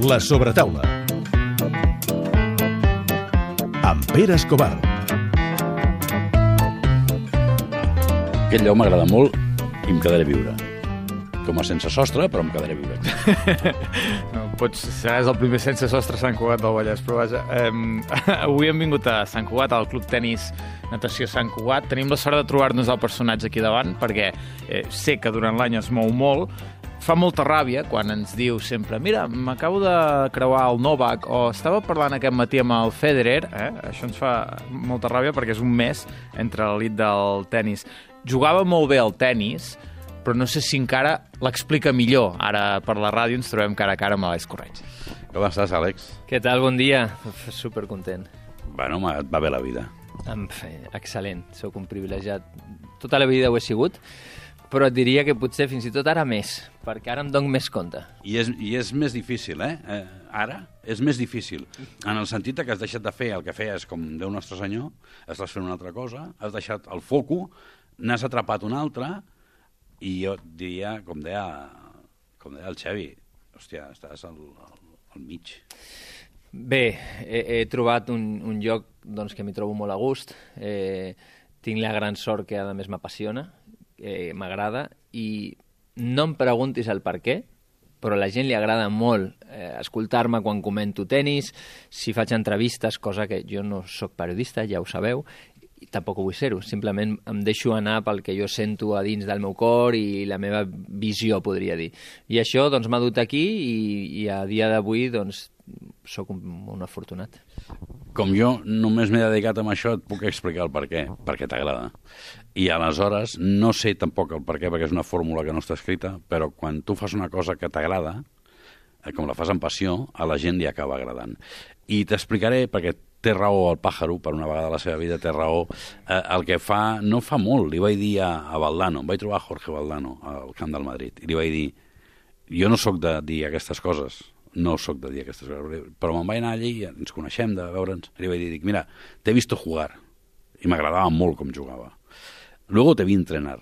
La sobretaula. Amb Pere Escobar. Aquest lloc m'agrada molt i em quedaré a viure. Com a sense sostre, però em quedaré a viure. No, pots, seràs el primer sense sostre a Sant Cugat del Vallès, però vaja. Um, avui hem vingut a Sant Cugat, al Club Tenis Natació Sant Cugat. Tenim la sort de trobar-nos el personatge aquí davant, perquè eh, sé que durant l'any es mou molt, fa molta ràbia quan ens diu sempre mira, m'acabo de creuar el Novak o estava parlant aquest matí amb el Federer eh? això ens fa molta ràbia perquè és un mes entre l'elit del tennis jugava molt bé al tennis però no sé si encara l'explica millor. Ara, per la ràdio, ens trobem cara a cara amb l'Àlex Correig. Com estàs, Àlex? Què tal? Bon dia. Supercontent. Bueno, home, et va bé la vida. Excel·lent. Sóc un privilegiat. Tota la vida ho he sigut, però et diria que potser fins i tot ara més, perquè ara em dono més compte. I és, I és més difícil, eh? eh? Ara és més difícil, en el sentit que has deixat de fer el que feies com Déu Nostre Senyor, estàs fent una altra cosa, has deixat el foco, n'has atrapat un altre, i jo diria, com deia, com deia el Xavi, hòstia, estàs al, al, al mig. Bé, he, he trobat un, un lloc doncs, que m'hi trobo molt a gust. Eh, tinc la gran sort que a més m'apassiona, eh, m'agrada, i no em preguntis el per què, però a la gent li agrada molt eh, escoltar-me quan comento tennis, si faig entrevistes, cosa que jo no sóc periodista, ja ho sabeu, i tampoc vull ser-ho, simplement em deixo anar pel que jo sento a dins del meu cor i la meva visió, podria dir. I això doncs, m'ha dut aquí i, i a dia d'avui doncs, sóc un, un afortunat. Com jo només m'he dedicat a això, et puc explicar el per què, perquè t'agrada. I aleshores no sé tampoc el per què, perquè és una fórmula que no està escrita, però quan tu fas una cosa que t'agrada, eh, com la fas amb passió, a la gent li acaba agradant. I t'explicaré, perquè té raó el pàjaro, per una vegada a la seva vida té raó, eh, el que fa, no fa molt, li vaig dir a, a Valdano, em vaig trobar a Jorge Valdano al camp del Madrid, i li vaig dir, jo no sóc de dir aquestes coses, no sóc de dir aquestes coses, però me'n vaig anar allí, ens coneixem de veure'ns, i li vaig dir, mira, t'he vist jugar, i m'agradava molt com jugava. Luego te vi entrenar,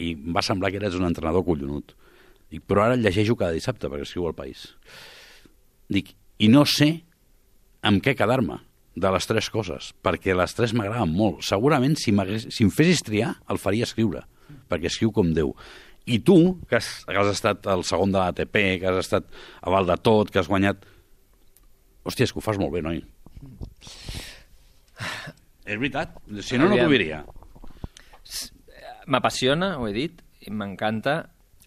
i em va semblar que eres un entrenador collonut. Dic, però ara llegeixo cada dissabte, perquè escriu al País. Dic, i no sé amb què quedar-me de les tres coses, perquè les tres m'agraden molt. Segurament, si, si em fessis triar, el faria escriure, perquè escriu com Déu. I tu, que has, que has estat el segon de l'ATP, que has estat a val de tot, que has guanyat... Hòstia, és que ho fas molt bé, noi. És veritat, si no, no t'ho diria. M'apassiona, ho he dit, i m'encanta.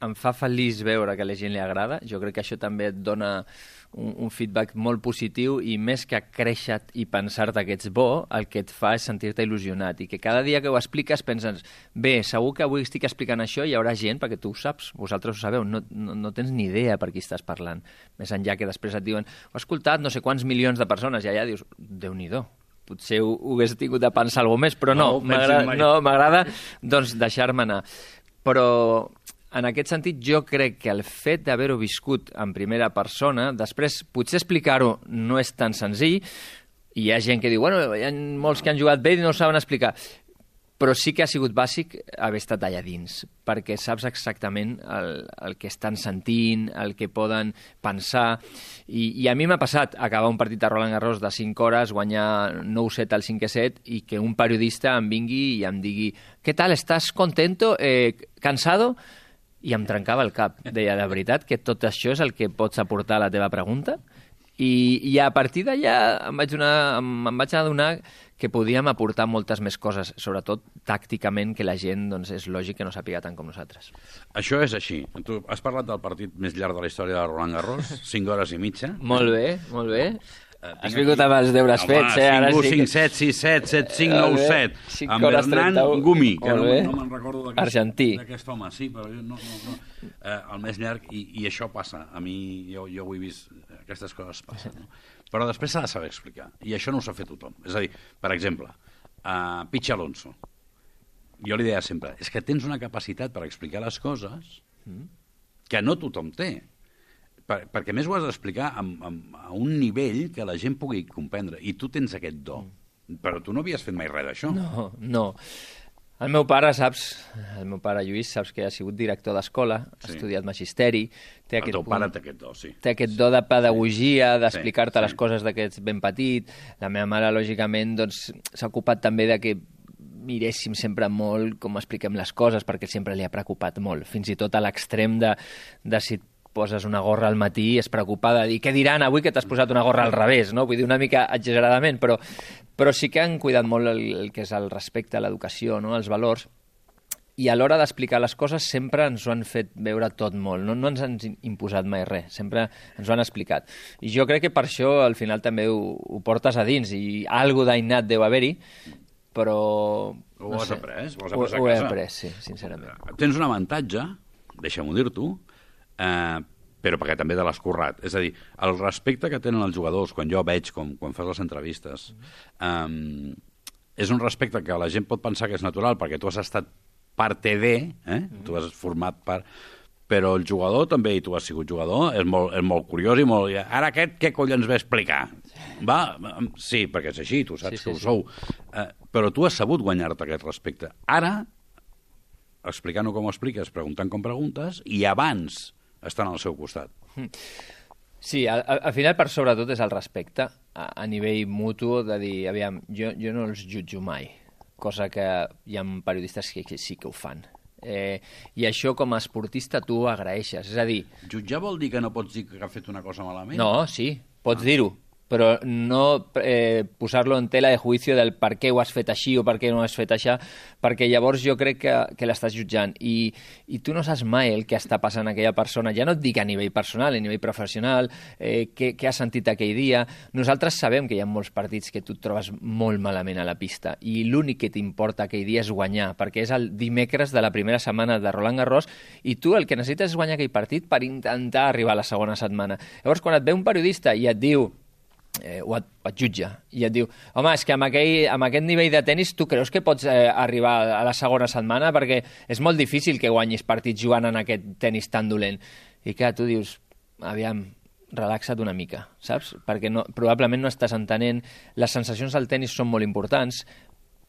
Em fa feliç veure que a la gent li agrada. Jo crec que això també et dona un, un feedback molt positiu i més que créixer i pensar-te que ets bo, el que et fa és sentir-te il·lusionat i que cada dia que ho expliques penses bé, segur que avui estic explicant això i hi haurà gent, perquè tu ho saps, vosaltres ho sabeu, no, no, no tens ni idea per qui estàs parlant. Més enllà que després et diuen ho has escoltat no sé quants milions de persones i allà dius, déu nhi potser ho, ho hagués tingut de pensar alguna més, però no, No, m'agrada no, doncs deixar-me anar. Però en aquest sentit, jo crec que el fet d'haver-ho viscut en primera persona, després, potser explicar-ho no és tan senzill, hi ha gent que diu, bueno, hi ha molts que han jugat bé i no ho saben explicar, però sí que ha sigut bàsic haver estat allà dins, perquè saps exactament el, el que estan sentint, el que poden pensar, i, i a mi m'ha passat acabar un partit de Roland Garros de 5 hores, guanyar 9-7 al 5-7, i que un periodista em vingui i em digui «Què tal, estàs contento? Eh, cansado?» I em trencava el cap. Deia, de veritat que tot això és el que pots aportar a la teva pregunta? I, i a partir d'allà em vaig, una, em, em vaig adonar que podíem aportar moltes més coses, sobretot tàcticament, que la gent doncs, és lògic que no sàpiga tant com nosaltres. Això és així. Tu has parlat del partit més llarg de la història de Roland Garros, 5 hores i mitja. Molt bé, molt bé. Eh, Has tinc vingut amb els deures Home, fets, eh? Ara 5, sí 5, que... 7, 6, 7, 7, 5, 9, Molt bé. 7. Cinc Amb Hernán 31. Gumi, que no, no me'n recordo d'aquest home, sí, però jo no, no, no. Eh, el més llarg, i, i això passa. A mi, jo, jo ho he vist, aquestes coses passen. No? Però després s'ha de saber explicar, i això no ho sap fer tothom. És a dir, per exemple, a Pichi Alonso, jo li deia sempre, és que tens una capacitat per explicar les coses que no tothom té. Per, perquè més ho has d'explicar a un nivell que la gent pugui comprendre, i tu tens aquest do. Però tu no havies fet mai res d'això. No, no. El meu pare, saps, el meu pare Lluís, saps que ha sigut director d'escola, ha Sí. estudiat magisteri, té El aquest teu punt pare té aquest do, sí. té aquest do de pedagogia, d'explicar-te sí. les coses de que ets ben petit. La meva mare, lògicament, doncs, s'ha ocupat també de que miréssim sempre molt com expliquem les coses, perquè sempre li ha preocupat molt, fins i tot a l'extrem de, de si et poses una gorra al matí es preocupa de dir què diran avui que t'has posat una gorra al revés, no? Vull dir, una mica exageradament, però, però sí que han cuidat molt el, el que és el respecte a l'educació, no? els valors, i a l'hora d'explicar les coses sempre ens ho han fet veure tot molt, no, no ens han imposat mai res, sempre ens ho han explicat. I jo crec que per això al final també ho, ho portes a dins i algo d'innat deu haver-hi, però... Ho has après? Ho has Ho, après a ho he casa? après, sí, sincerament. Tens un avantatge, deixa'm-ho dir-t'ho, eh, però perquè també te l'has currat. És a dir, el respecte que tenen els jugadors, quan jo veig, com, quan fas les entrevistes, eh, és un respecte que la gent pot pensar que és natural perquè tu has estat parte de, eh? tu has format part però el jugador també, i tu has sigut jugador, és molt, és molt curiós i molt... Ara aquest què collons ve a explicar? Va? Sí, perquè és així, tu saps Sí, sí, que ho sí. sou. Eh, però tu has sabut guanyar-te aquest respecte. Ara, explicant-ho com ho expliques, preguntant com preguntes, i abans estan al seu costat. Sí, al, al al final per sobretot és el respecte a, a nivell mutu de dir, aviam, jo, jo no els jutjo mai, cosa que hi ha periodistes que, que sí que ho fan. Eh, I això com a esportista tu ho agraeixes, és a dir, Jutjar vol dir que no pots dir que ha fet una cosa malament? no, sí, pots dir-ho, però no eh, posar-lo en tela de juicio del per què ho has fet així o per què no ho has fet això, perquè llavors jo crec que, que l'estàs jutjant i, i tu no saps mai el que està passant a aquella persona, ja no et dic a nivell personal, a nivell professional, eh, què, què has sentit aquell dia. Nosaltres sabem que hi ha molts partits que tu et trobes molt malament a la pista i l'únic que t'importa aquell dia és guanyar, perquè és el dimecres de la primera setmana de Roland Garros i tu el que necessites és guanyar aquell partit per intentar arribar a la segona setmana. Llavors, quan et ve un periodista i et diu eh, o, et, o et jutja i et diu, home, és que amb, aquell, amb aquest nivell de tennis tu creus que pots eh, arribar a la segona setmana perquè és molt difícil que guanyis partits jugant en aquest tennis tan dolent. I clar, tu dius, aviam, relaxa't una mica, saps? Perquè no, probablement no estàs entenent, les sensacions al tennis són molt importants,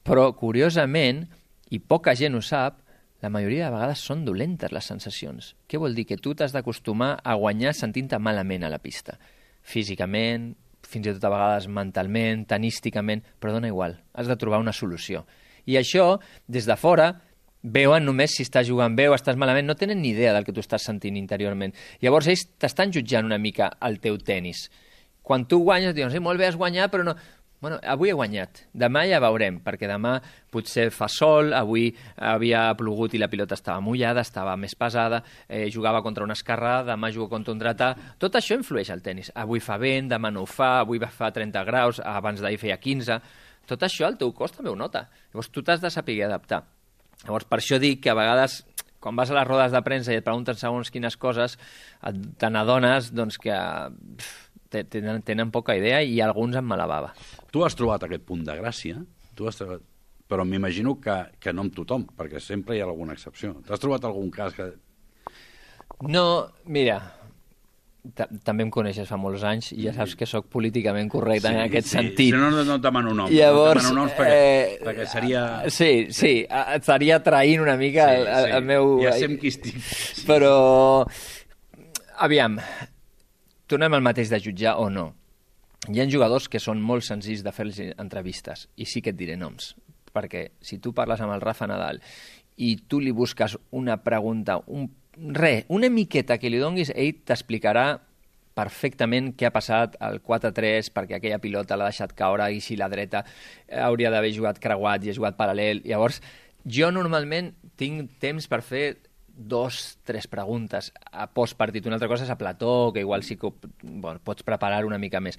però curiosament, i poca gent ho sap, la majoria de vegades són dolentes les sensacions. Què vol dir? Que tu t'has d'acostumar a guanyar sentint-te malament a la pista. Físicament, fins i tot a vegades mentalment, tenísticament, però dona igual, has de trobar una solució. I això, des de fora, veuen només si estàs jugant bé o estàs malament, no tenen ni idea del que tu estàs sentint interiorment. Llavors ells t'estan jutjant una mica el teu tennis. Quan tu guanyes, diuen, sí, molt bé, has guanyat, però no... Bueno, avui he guanyat, demà ja veurem, perquè demà potser fa sol, avui havia plogut i la pilota estava mullada, estava més pesada, eh, jugava contra una esquerrà, demà jugo contra un dretà... Tot això influeix al tennis. Avui fa vent, demà no ho fa, avui va fa 30 graus, abans d'ahir feia 15... Tot això el teu cos també ho nota. Llavors tu t'has de saber adaptar. Llavors, per això dic que a vegades, quan vas a les rodes de premsa i et pregunten segons quines coses, te n'adones doncs, que pff, tenen, tenen poca idea i alguns amb mala bava. Tu has trobat aquest punt de gràcia, tu has trobat... però m'imagino que, que no amb tothom, perquè sempre hi ha alguna excepció. T'has trobat algun cas que... No, mira, ta- també em coneixes fa molts anys i ja saps que sóc políticament correcte en aquest sentit. Si no, no, et demano noms. Llavors, no demano noms perquè, eh, perquè seria... Sí, sí, a- estaria traint una mica el, el, el meu... Ja sé amb qui estic. Però, aviam, tornem al mateix de jutjar o no. Hi ha jugadors que són molt senzills de fer entrevistes, i sí que et diré noms, perquè si tu parles amb el Rafa Nadal i tu li busques una pregunta, un, res, una miqueta que li donguis, ell t'explicarà perfectament què ha passat al 4-3 perquè aquella pilota l'ha deixat caure i si la dreta eh, hauria d'haver jugat creuat i ha jugat paral·lel. Llavors, jo normalment tinc temps per fer dos, tres preguntes a postpartit. Una altra cosa és a plató, que igual sí que bueno, pots preparar una mica més.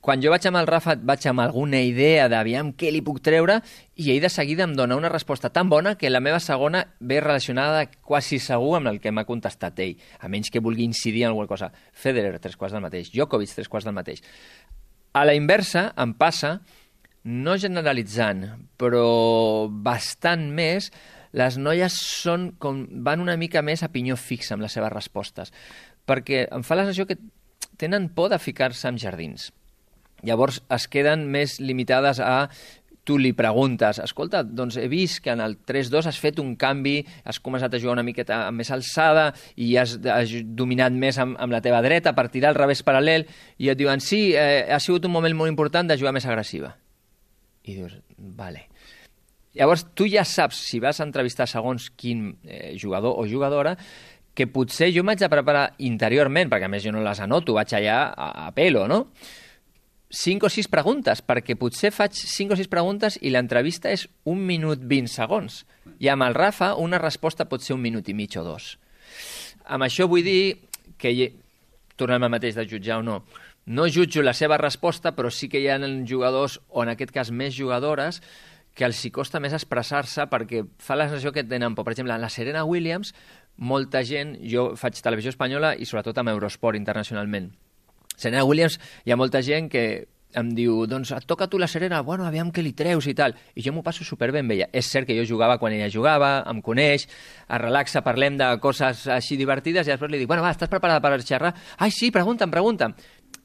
Quan jo vaig amb el Rafa vaig amb alguna idea d'aviam què li puc treure i ell de seguida em dona una resposta tan bona que la meva segona ve relacionada quasi segur amb el que m'ha contestat ell, a menys que vulgui incidir en alguna cosa. Federer, tres quarts del mateix. Djokovic, tres quarts del mateix. A la inversa, em passa, no generalitzant, però bastant més, les noies són com, van una mica més a pinyó fixa amb les seves respostes, perquè em fa la sensació que tenen por de ficar-se en jardins. Llavors es queden més limitades a tu li preguntes, escolta, doncs he vist que en el 3-2 has fet un canvi, has començat a jugar una miqueta amb més alçada i has, has dominat més amb, amb la teva dreta per tirar al revés paral·lel, i et diuen, sí, eh, ha sigut un moment molt important de jugar més agressiva. I dius, vale. Llavors, tu ja saps, si vas a entrevistar segons quin eh, jugador o jugadora, que potser jo m'haig de preparar interiorment, perquè a més jo no les anoto, vaig allà a, a pelo, no? 5 o 6 preguntes, perquè potser faig 5 o 6 preguntes i l'entrevista és un minut 20 segons. I amb el Rafa una resposta pot ser un minut i mig o dos. Amb això vull dir que, hi- tornem al mateix de jutjar o no, no jutjo la seva resposta, però sí que hi ha jugadors, o en aquest cas més jugadores, que els hi costa més expressar-se perquè fa la sensació que tenen por. Per exemple, en la Serena Williams, molta gent, jo faig televisió espanyola i sobretot amb Eurosport internacionalment, Serena Williams, hi ha molta gent que em diu, doncs et toca tu la Serena, bueno, aviam què li treus i tal. I jo m'ho passo superbé amb ella. És cert que jo jugava quan ella jugava, em coneix, es relaxa, parlem de coses així divertides i després li dic, bueno, va, estàs preparada per xerrar? Ai, sí, pregunta'm, pregunta'm.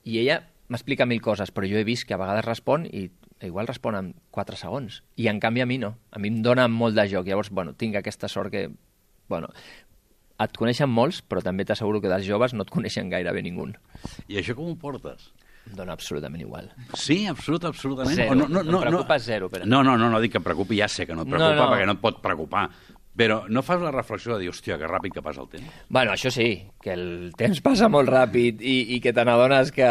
I ella m'explica mil coses, però jo he vist que a vegades respon i igual respon en 4 segons. I en canvi a mi no. A mi em dona molt de joc. Llavors, bueno, tinc aquesta sort que... Bueno, et coneixen molts, però també t'asseguro que dels joves no et coneixen gairebé ningú. I això com ho portes? Em dona absolutament igual. Sí, absolut, absolutament. Zero. O no, no, Em no, preocupa no. zero, Pere. No, no, no, no dic que em preocupi, ja sé que no et No, preocupa, no. perquè no et pot preocupar. Però no fas la reflexió de dir, hòstia, que ràpid que passa el temps. Bueno, això sí, que el temps passa molt ràpid i, i que te n'adones que,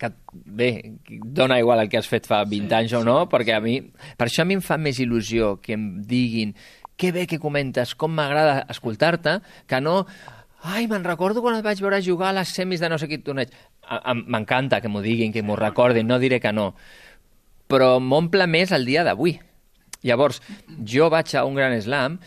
que, bé, dona igual el que has fet fa 20 sí, anys o no, perquè a mi, per això a mi em fa més il·lusió que em diguin que bé que comentes, com m'agrada escoltar-te, que no... Ai, me'n recordo quan et vaig veure jugar a les semis de no sé quin torneig. M'encanta que m'ho diguin, que m'ho recordin, no diré que no. Però m'omple més el dia d'avui. Llavors, jo vaig a un gran slam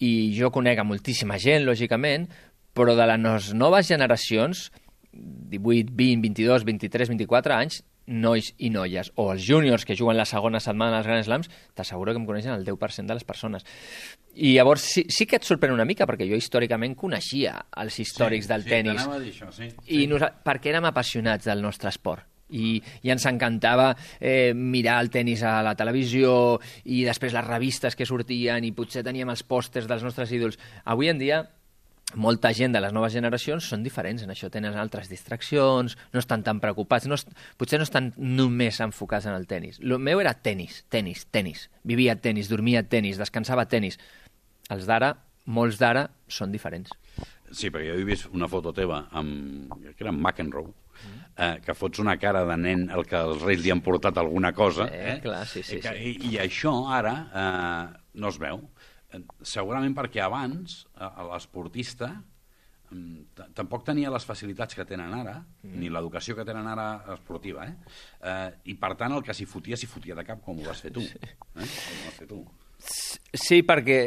i jo conec a moltíssima gent, lògicament, però de les noves generacions, 18, 20, 22, 23, 24 anys, nois i noies, o els júniors que juguen la segona setmana als Grand Slams, t'asseguro que em coneixen el 10% de les persones. I llavors sí, sí que et sorprèn una mica, perquè jo històricament coneixia els històrics del tennis t'anava a dir això, sí. i nosa- perquè érem apassionats del nostre esport i, i ens encantava eh, mirar el tennis a la televisió i després les revistes que sortien i potser teníem els pòsters dels nostres ídols. Avui en dia molta gent de les noves generacions són diferents en això, tenen altres distraccions, no estan tan preocupats, no, potser no estan només enfocats en el tennis. El meu era tennis, tennis, tennis. Vivia tennis, dormia tennis, descansava tennis. Els d'ara, molts d'ara, són diferents. Sí, perquè jo he vist una foto teva amb, que era McEnroe, eh, que fots una cara de nen al que els reis li han portat alguna cosa. Eh, clar, sí, sí, I, que- sí. I, I això ara eh, no es veu. Eh, Segurament perquè abans eh, l'esportista mm, tampoc tenia les facilitats que tenen ara, mm. ni l'educació que tenen ara esportiva, eh? eh? I per tant el que s'hi fotia, s'hi fotia de cap com ho vas fer tu. Eh? Com ho vas fer tu. Sí, perquè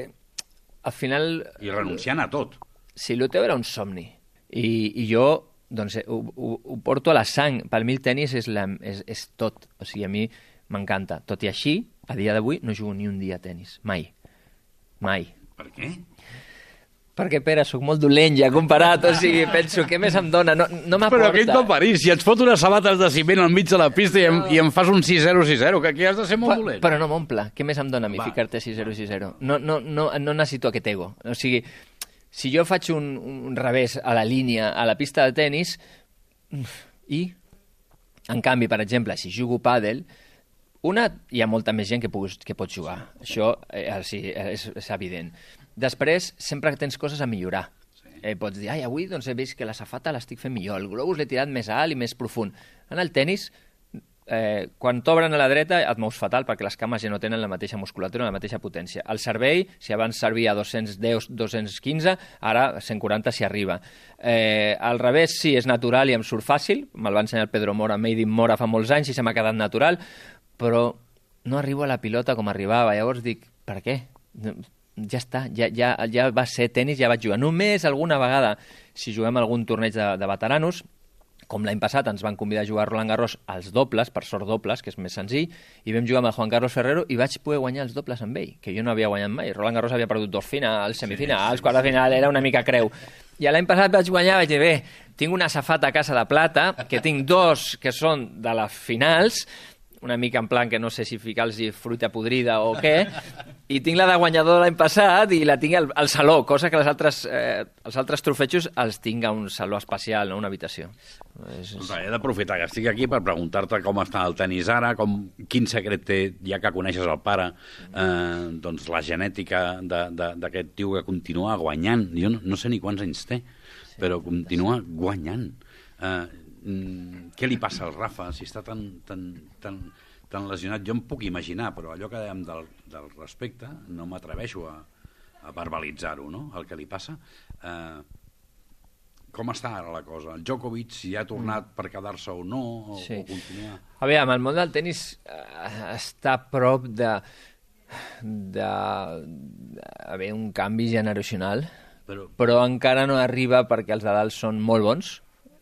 al final I renunciant a tot. si el teu era un somni i, i jo doncs, eh, ho, ho, ho porto a la sang. Per mi el tennis és, la, és, és tot. O sigui, a mi m'encanta. Tot i així, a dia d'avui no jugo ni un dia a tennis. Mai. Mai. Per què? Perquè, Pere, sóc molt dolent ja comparat. O sigui, penso, què més em dona? No, no m'aporta. Però aquell va a París, si et fot unes sabates de ciment al mig de la pista i em, i em fas un 6-0-6-0, que aquí has de ser molt Però, dolent. però no m'omple. Què més em dona a mi ficar-te 6-0-6-0? No, no, no, no necessito aquest ego. O sigui, si jo faig un, un revés a la línia, a la pista de tennis, i, en canvi, per exemple, si jugo pàdel, una, hi ha molta més gent que, puguis, que pot jugar. Això eh, sí, és, és evident. Després, sempre tens coses a millorar. Eh, pots dir, ai, avui doncs, he vist que la safata l'estic fent millor, el globus l'he tirat més alt i més profund. En el tennis, eh, quan t'obren a la dreta et mous fatal perquè les cames ja no tenen la mateixa musculatura, la mateixa potència. El servei, si abans servia a 210, 215, ara 140 s'hi arriba. Eh, al revés, sí, és natural i em surt fàcil, me'l va ensenyar el Pedro Mora, Made in Mora fa molts anys i se m'ha quedat natural, però no arribo a la pilota com arribava. Llavors dic, per què? Ja està, ja, ja, ja va ser tennis, ja vaig jugar. Només alguna vegada, si juguem algun torneig de, de veteranos, com l'any passat ens van convidar a jugar a Roland Garros als dobles, per sort dobles, que és més senzill, i vam jugar amb el Juan Carlos Ferrero i vaig poder guanyar els dobles amb ell, que jo no havia guanyat mai. Roland Garros havia perdut dos finals, semifinals, sí, quart de final, era una mica creu. I l'any passat vaig guanyar, vaig dir, bé, tinc una safata a casa de plata, que tinc dos que són de les finals, una mica en plan que no sé si ficar-los fruita podrida o què, i tinc la de guanyador l'any passat i la tinc al, al saló, cosa que les altres, eh, els altres trofejos els tinc a un saló especial, no? una habitació. És, és... He d'aprofitar que estic aquí per preguntar-te com està el tenis ara, com, quin secret té, ja que coneixes el pare, eh, doncs la genètica d'aquest tio que continua guanyant. Jo no, no sé ni quants anys té, però continua guanyant. Eh, mm, què li passa al Rafa si està tan, tan, tan, tan lesionat? Jo em puc imaginar, però allò que dèiem del, del respecte no m'atreveixo a, a verbalitzar-ho, no?, el que li passa. Eh, com està ara la cosa? El Djokovic, si ha tornat per quedar-se o no, o, Sí. o continua... Aviam, el món del tennis eh, està a prop de de haver un canvi generacional, Però, però encara no arriba perquè els de dalt són molt bons,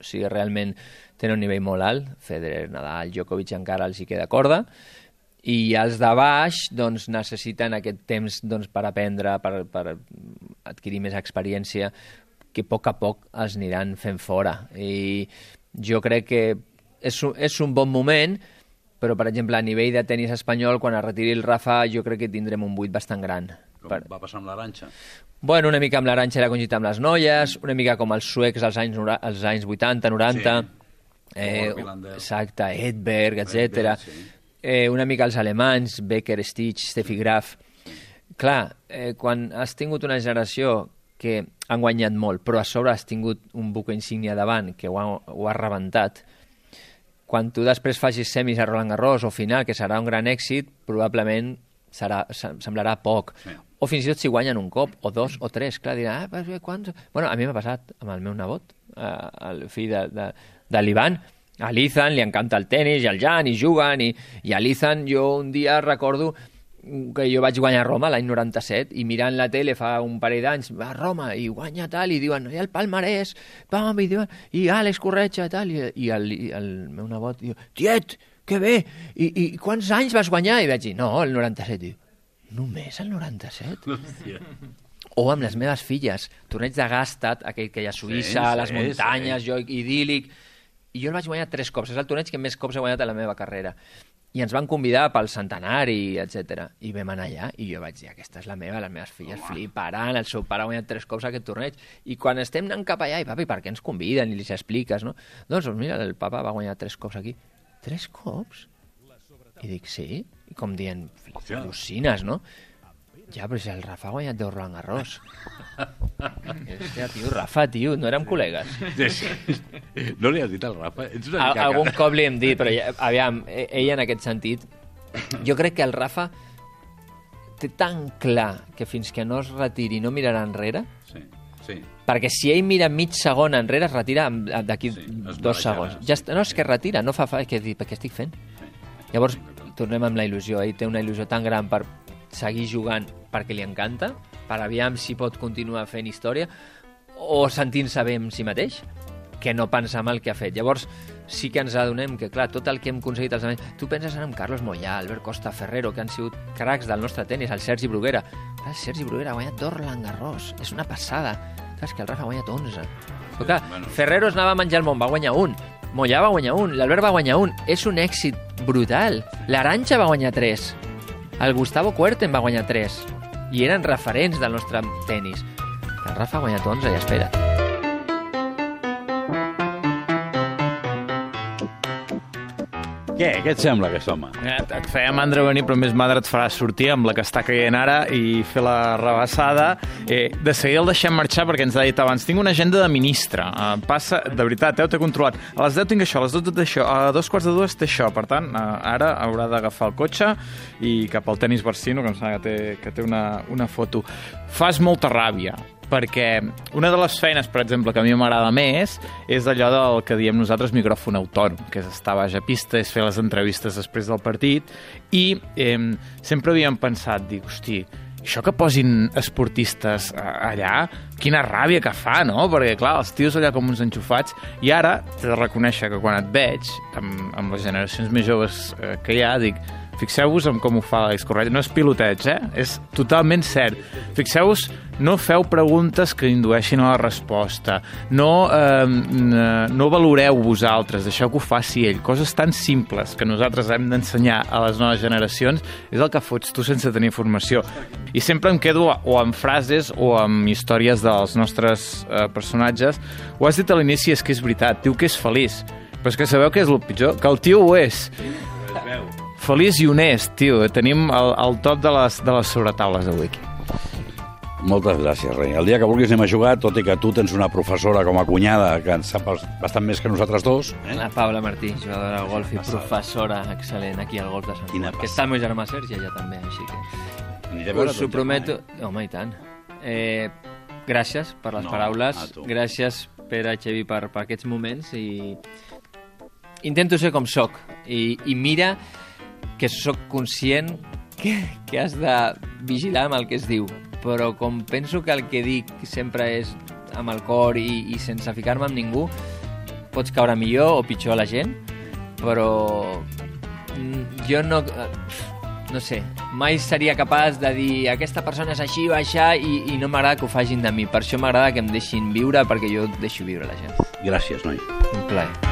o sigui, realment tenen un nivell molt alt, Federer, Nadal, Djokovic encara els hi queda corda, i els de baix doncs, necessiten aquest temps doncs, per aprendre, per, per adquirir més experiència, que a poc a poc els aniran fent fora. I jo crec que és un, és un bon moment, però, per exemple, a nivell de tennis espanyol, quan es retiri el Rafa, jo crec que tindrem un buit bastant gran. Com Per- va passar amb l'Aranxa? Bueno, una mica amb l'Aranxa era coincidit amb les noies, una mica com els suecs als anys, als anys 80, 90, Sí. eh, exacte, Edberg, etc. Sí. Eh, una mica els alemanys, Becker, Stitch, Steffi Graf. Clar, eh, quan has tingut una generació que han guanyat molt, però a sobre has tingut un buque insígnia davant que ho ha, ho ha rebentat, quan tu després facis semis a Roland Garros o final, que serà un gran èxit, probablement serà, se- semblarà poc. Sí. O fins i tot si guanyen un cop, o dos, o tres. Clar, dirà, ah, quants... Bueno, a mi m'ha passat amb el meu nebot, eh, el fill de, de, de l'Ivan. A l'Ethan li encanta el tennis, i el Jan, i juguen, i, i a l'Ethan jo un dia recordo que jo vaig guanyar a Roma l'any 97 i mirant la tele fa un parell d'anys va a Roma i guanya tal i diuen i el palmarès pam, i, diuen, i Àlex Corretja tal i, i, el, i el meu nebot diu tiet, que bé I, i quants anys vas guanyar? i vaig dir no, el 97 diu, només el 97? Hòstia. o amb les meves filles, torneig de Gastad, aquell que hi ha a Suïssa, Sí, les sí, muntanyes, sí. jo idíl·lic, i jo el vaig guanyar tres cops, és el torneig que més cops he guanyat a la meva carrera. I ens van convidar pel centenari, etc. I vam anar allà, i jo vaig dir, aquesta és la meva, les meves filles fliparan, el seu pare ha guanyat tres cops aquest torneig. I quan estem anant cap allà, i papi, per què ens conviden? I li expliques, no? Doncs, doncs mira, el papa va guanyar tres cops aquí. Tres cops? I dic, sí? I com dient, al·lucines, no? Ja, però si el Rafa ha guanyat 10 Roland Garros. Hòstia, tio, Rafa, tio, no érem col·legues. Sí, sí. No li has dit al Rafa? Ets una mica... algun cop li hem dit, però ja, aviam, e- ell en aquest sentit, jo crec que el Rafa té tan clar que fins que no es retiri no mirarà enrere, Sí, sí. perquè si ell mira mig segon enrere es retira d'aquí Sí, dos segons. sí. Ja està, no, és que retira, no fa fa, que dir, què estic fent? Llavors, tornem amb la il·lusió. Ell té una il·lusió tan gran per seguir jugant perquè li encanta, per aviam si pot continuar fent història, o sentint-se bé amb si mateix, que no pensar en el que ha fet. Llavors, sí que ens adonem que, clar, tot el que hem aconseguit els anys... Tu penses en Carlos Moyà, Albert Costa Ferrero, que han sigut cracs del nostre tennis, el Sergi Bruguera. Clar, el Sergi Bruguera ha guanyat dos Roland Garros. És una passada. Clar, és que el Rafa ha guanyat 11. Però clar, bueno. Ferrero es anava a menjar el món, va guanyar un. Mollà va guanyar un, l'Albert va guanyar un. És un èxit brutal. L'Aranxa va guanyar tres. El Gustavo Kuerten va guanyar tres. I eren referents del nostre tennis. El Rafa ha guanyat 11 i espera. Què? Què et sembla, aquest home? Eh, Et, et feia mandra venir, però més mandra et farà sortir amb la que està caient ara i fer la rebassada. Eh, de seguida el deixem marxar perquè ens ha dit abans tinc una agenda de ministre. Eh, passa, de veritat, eh, ho té controlat. A les 10 tinc això, a les 12 té això, a dos quarts de dues té això. Per tant, eh, ara haurà d'agafar el cotxe i cap al tenis Barsino, que em sembla que té, que té una, una foto. Fas molta ràbia, perquè una de les feines, per exemple, que a mi m'agrada més és allò del que diem nosaltres micròfon autònom, que és estar baix a pista, és fer les entrevistes després del partit, i eh, sempre havíem pensat, dic, hosti, això que posin esportistes eh, allà, quina ràbia que fa, no? Perquè, clar, els tios allà com uns enxufats, i ara t'he de reconèixer que quan et veig, amb, amb les generacions més joves eh, que hi ha, dic, Fixeu-vos en com ho fa l'Àlex Correia. No és piloteig, eh? És totalment cert. Fixeu-vos no feu preguntes que indueixin a la resposta, no, eh, no valoreu vosaltres, deixeu que ho faci ell. Coses tan simples que nosaltres hem d'ensenyar a les noves generacions és el que fots tu sense tenir informació. I sempre em quedo o amb frases o amb històries dels nostres eh, personatges. Ho has dit a l'inici, és que és veritat, diu que és feliç. Però és que sabeu què és el pitjor? Que el tio ho és. Feliç i honest, tio. Tenim el, el top de les, de les sobretaules avui aquí. Moltes gràcies, rei. El dia que vulguis anem a jugar, tot i que tu tens una professora com a cunyada que en sap bastant més que nosaltres dos. Eh? La Paula Martí, jugadora de golf i professora excel·lent aquí al golf de Sant Quina. Que està el meu germà Sergi allà també, així que... Us ho ton prometo... eh? Home, i tant. Eh, gràcies per les No, paraules. Gràcies, Pere Xevi, per, per aquests moments i intento ser com sóc i, i mira que sóc conscient que, que has de vigilar amb el que es diu però com penso que el que dic sempre és amb el cor i, i sense ficar-me amb ningú pots caure millor o pitjor a la gent però mm, jo no eh, no sé, mai seria capaç de dir aquesta persona és així o aixà i, i no m'agrada que ho fagin de mi. Per això m'agrada que em deixin viure perquè jo deixo viure la gent. Gràcies, noi. Un plaer.